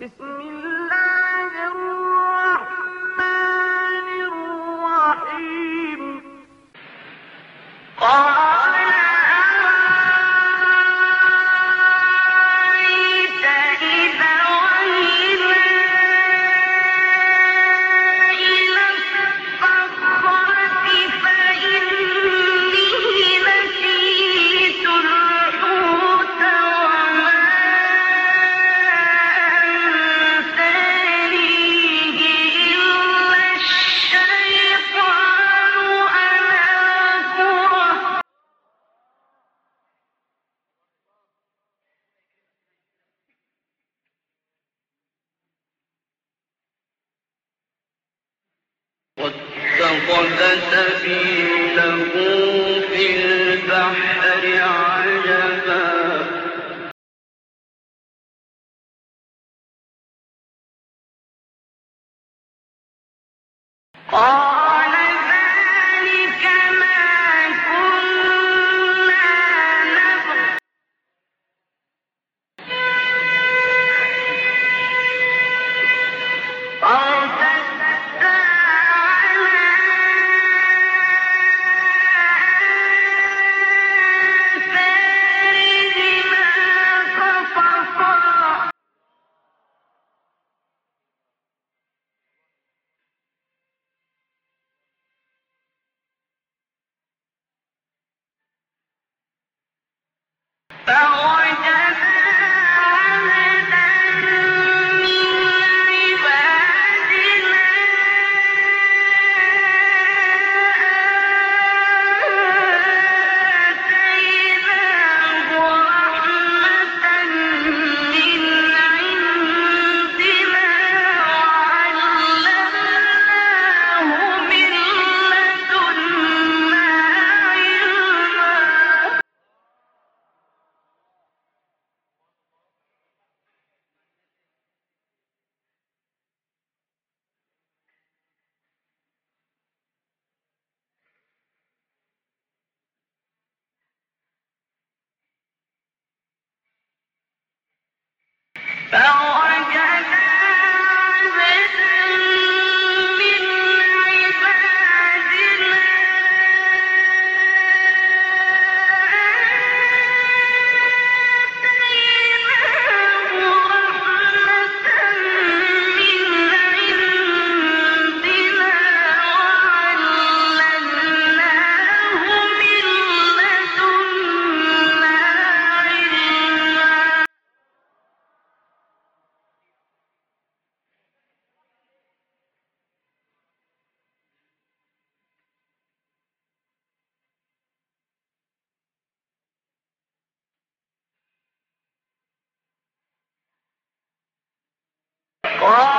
بسم الله فوجدا فوجدا قال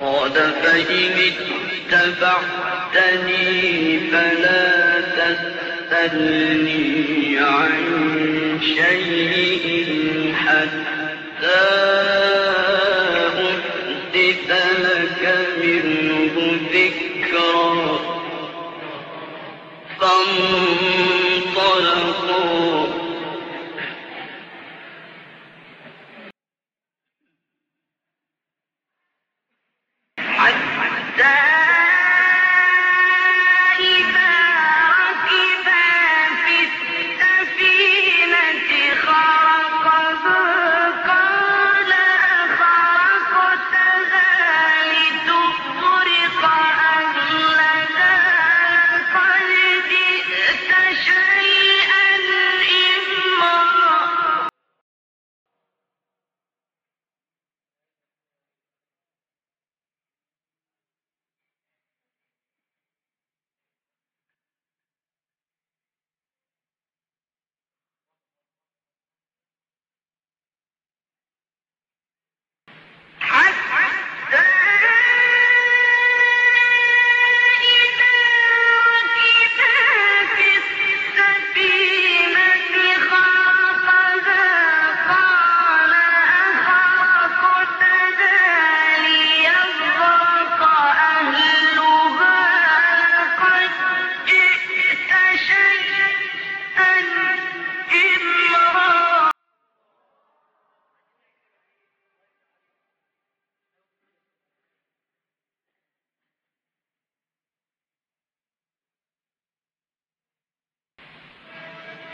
قال فإن اتبعتني فلا تسألني عن شيء حتى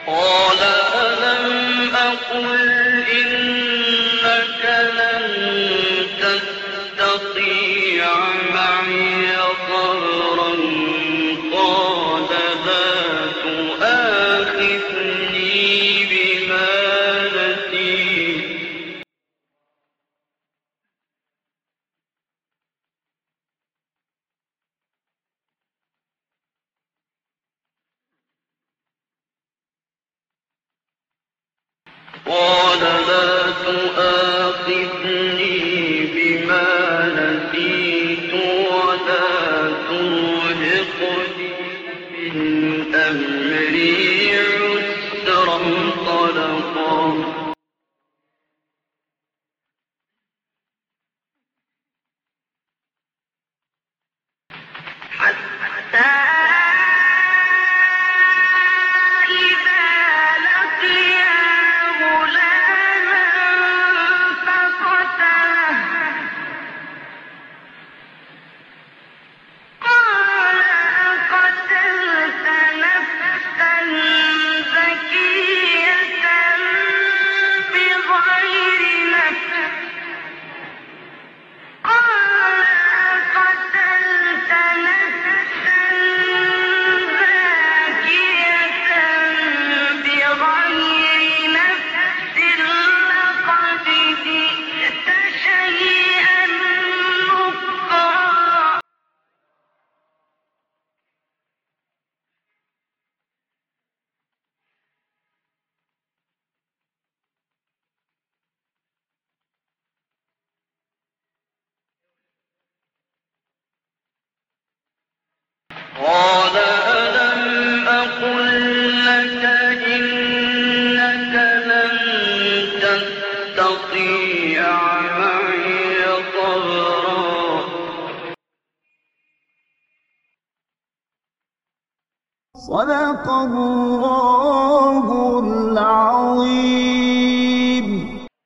قال ألم أقل إن be